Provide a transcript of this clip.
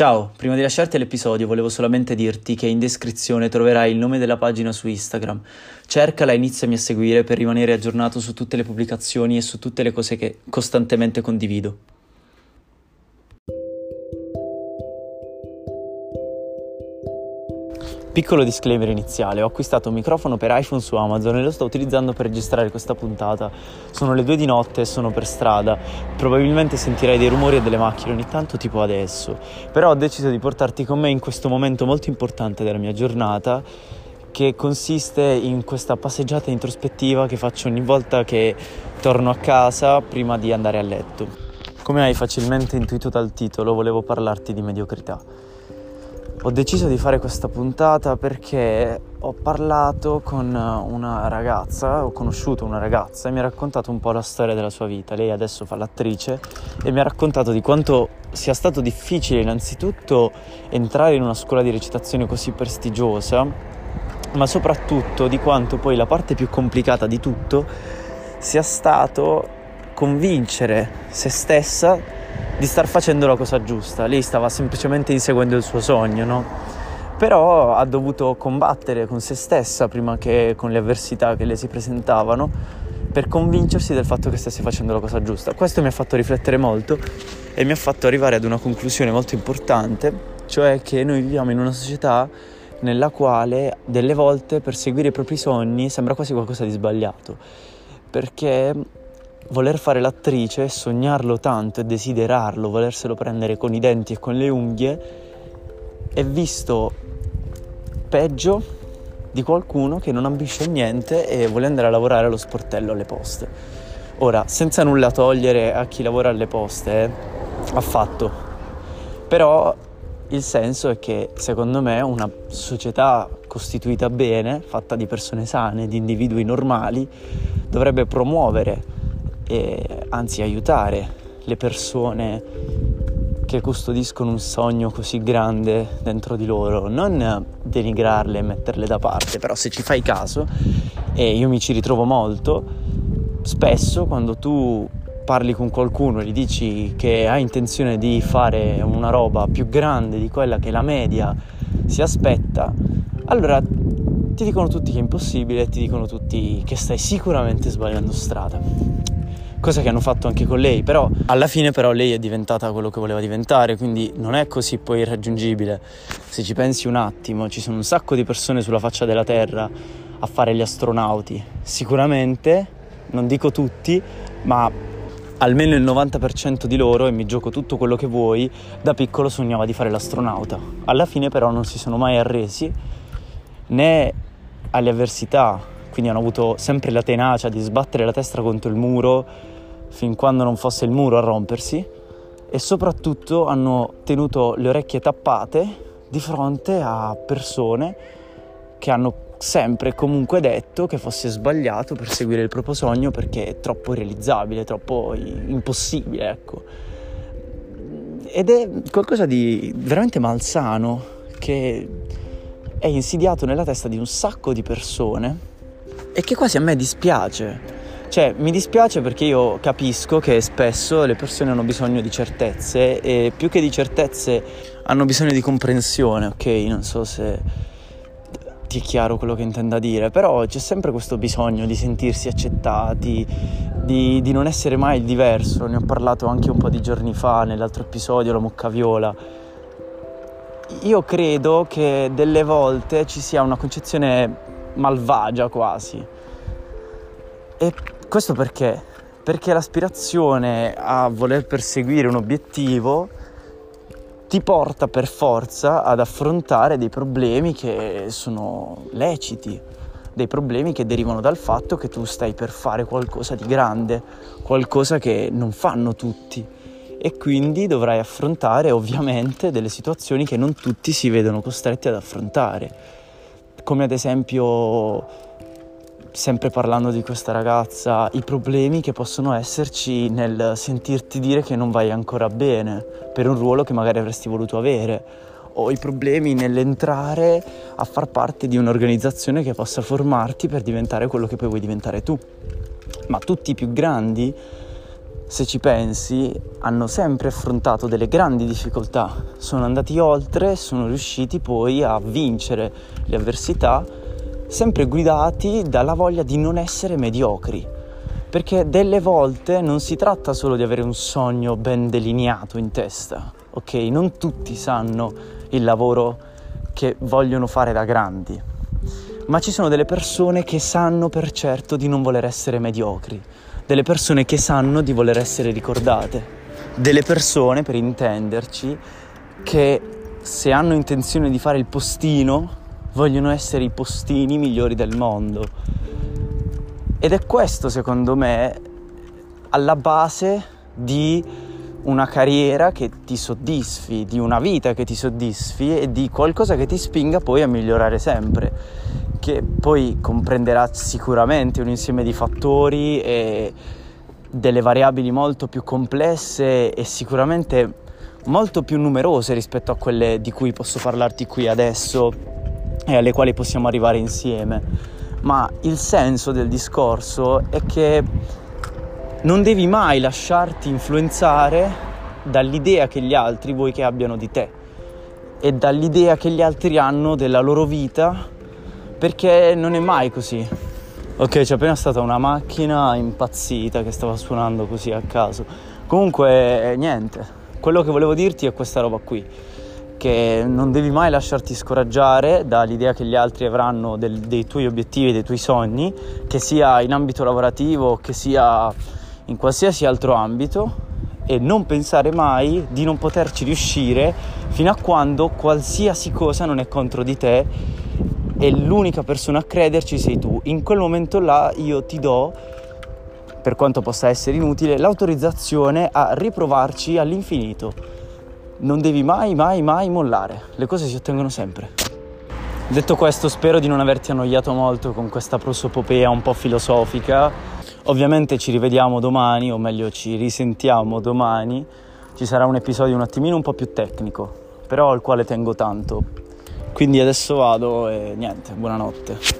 Ciao, prima di lasciarti l'episodio volevo solamente dirti che in descrizione troverai il nome della pagina su Instagram. Cercala e iniziami a seguire per rimanere aggiornato su tutte le pubblicazioni e su tutte le cose che costantemente condivido. Piccolo disclaimer iniziale, ho acquistato un microfono per iPhone su Amazon e lo sto utilizzando per registrare questa puntata. Sono le due di notte e sono per strada, probabilmente sentirai dei rumori e delle macchine ogni tanto tipo adesso, però ho deciso di portarti con me in questo momento molto importante della mia giornata che consiste in questa passeggiata introspettiva che faccio ogni volta che torno a casa prima di andare a letto. Come hai facilmente intuito dal titolo, volevo parlarti di mediocrità. Ho deciso di fare questa puntata perché ho parlato con una ragazza, ho conosciuto una ragazza e mi ha raccontato un po' la storia della sua vita. Lei adesso fa l'attrice e mi ha raccontato di quanto sia stato difficile innanzitutto entrare in una scuola di recitazione così prestigiosa, ma soprattutto di quanto poi la parte più complicata di tutto sia stato convincere se stessa di star facendo la cosa giusta. Lei stava semplicemente inseguendo il suo sogno, no? Però ha dovuto combattere con se stessa prima che con le avversità che le si presentavano per convincersi del fatto che stesse facendo la cosa giusta. Questo mi ha fatto riflettere molto e mi ha fatto arrivare ad una conclusione molto importante, cioè che noi viviamo in una società nella quale delle volte perseguire i propri sogni sembra quasi qualcosa di sbagliato, perché voler fare l'attrice, sognarlo tanto e desiderarlo, volerselo prendere con i denti e con le unghie, è visto peggio di qualcuno che non ambisce niente e vuole andare a lavorare allo sportello alle poste. Ora, senza nulla togliere a chi lavora alle poste, eh, affatto. Però il senso è che secondo me una società costituita bene, fatta di persone sane, di individui normali, dovrebbe promuovere e anzi aiutare le persone che custodiscono un sogno così grande dentro di loro, non denigrarle e metterle da parte, però se ci fai caso, e io mi ci ritrovo molto, spesso quando tu parli con qualcuno e gli dici che hai intenzione di fare una roba più grande di quella che la media si aspetta, allora ti dicono tutti che è impossibile e ti dicono tutti che stai sicuramente sbagliando strada cosa che hanno fatto anche con lei, però alla fine però lei è diventata quello che voleva diventare, quindi non è così poi irraggiungibile. Se ci pensi un attimo, ci sono un sacco di persone sulla faccia della Terra a fare gli astronauti. Sicuramente, non dico tutti, ma almeno il 90% di loro, e mi gioco tutto quello che vuoi, da piccolo sognava di fare l'astronauta. Alla fine però non si sono mai arresi né alle avversità, quindi hanno avuto sempre la tenacia di sbattere la testa contro il muro fin quando non fosse il muro a rompersi e soprattutto hanno tenuto le orecchie tappate di fronte a persone che hanno sempre comunque detto che fosse sbagliato perseguire il proprio sogno perché è troppo realizzabile, troppo impossibile, ecco. Ed è qualcosa di veramente malsano che è insidiato nella testa di un sacco di persone e che quasi a me dispiace cioè, mi dispiace perché io capisco che spesso le persone hanno bisogno di certezze e più che di certezze hanno bisogno di comprensione, ok? Non so se ti è chiaro quello che intenda dire, però c'è sempre questo bisogno di sentirsi accettati, di, di non essere mai il diverso. Ne ho parlato anche un po' di giorni fa nell'altro episodio, la mocca viola. Io credo che delle volte ci sia una concezione malvagia quasi. E questo perché? Perché l'aspirazione a voler perseguire un obiettivo ti porta per forza ad affrontare dei problemi che sono leciti, dei problemi che derivano dal fatto che tu stai per fare qualcosa di grande, qualcosa che non fanno tutti e quindi dovrai affrontare ovviamente delle situazioni che non tutti si vedono costretti ad affrontare, come ad esempio sempre parlando di questa ragazza, i problemi che possono esserci nel sentirti dire che non vai ancora bene per un ruolo che magari avresti voluto avere, o i problemi nell'entrare a far parte di un'organizzazione che possa formarti per diventare quello che poi vuoi diventare tu. Ma tutti i più grandi se ci pensi, hanno sempre affrontato delle grandi difficoltà, sono andati oltre, sono riusciti poi a vincere le avversità, sempre guidati dalla voglia di non essere mediocri. Perché delle volte non si tratta solo di avere un sogno ben delineato in testa, ok? Non tutti sanno il lavoro che vogliono fare da grandi, ma ci sono delle persone che sanno per certo di non voler essere mediocri delle persone che sanno di voler essere ricordate, delle persone, per intenderci, che se hanno intenzione di fare il postino, vogliono essere i postini migliori del mondo. Ed è questo, secondo me, alla base di una carriera che ti soddisfi, di una vita che ti soddisfi e di qualcosa che ti spinga poi a migliorare sempre che poi comprenderà sicuramente un insieme di fattori e delle variabili molto più complesse e sicuramente molto più numerose rispetto a quelle di cui posso parlarti qui adesso e alle quali possiamo arrivare insieme. Ma il senso del discorso è che non devi mai lasciarti influenzare dall'idea che gli altri vuoi che abbiano di te e dall'idea che gli altri hanno della loro vita perché non è mai così. Ok, c'è appena stata una macchina impazzita che stava suonando così a caso. Comunque, niente, quello che volevo dirti è questa roba qui, che non devi mai lasciarti scoraggiare dall'idea che gli altri avranno del, dei tuoi obiettivi, dei tuoi sogni, che sia in ambito lavorativo, che sia in qualsiasi altro ambito, e non pensare mai di non poterci riuscire fino a quando qualsiasi cosa non è contro di te e l'unica persona a crederci sei tu. In quel momento là io ti do, per quanto possa essere inutile, l'autorizzazione a riprovarci all'infinito. Non devi mai, mai, mai mollare. Le cose si ottengono sempre. Detto questo, spero di non averti annoiato molto con questa prosopopea un po' filosofica. Ovviamente ci rivediamo domani, o meglio ci risentiamo domani. Ci sarà un episodio un attimino un po' più tecnico, però al quale tengo tanto quindi adesso vado e niente, buonanotte.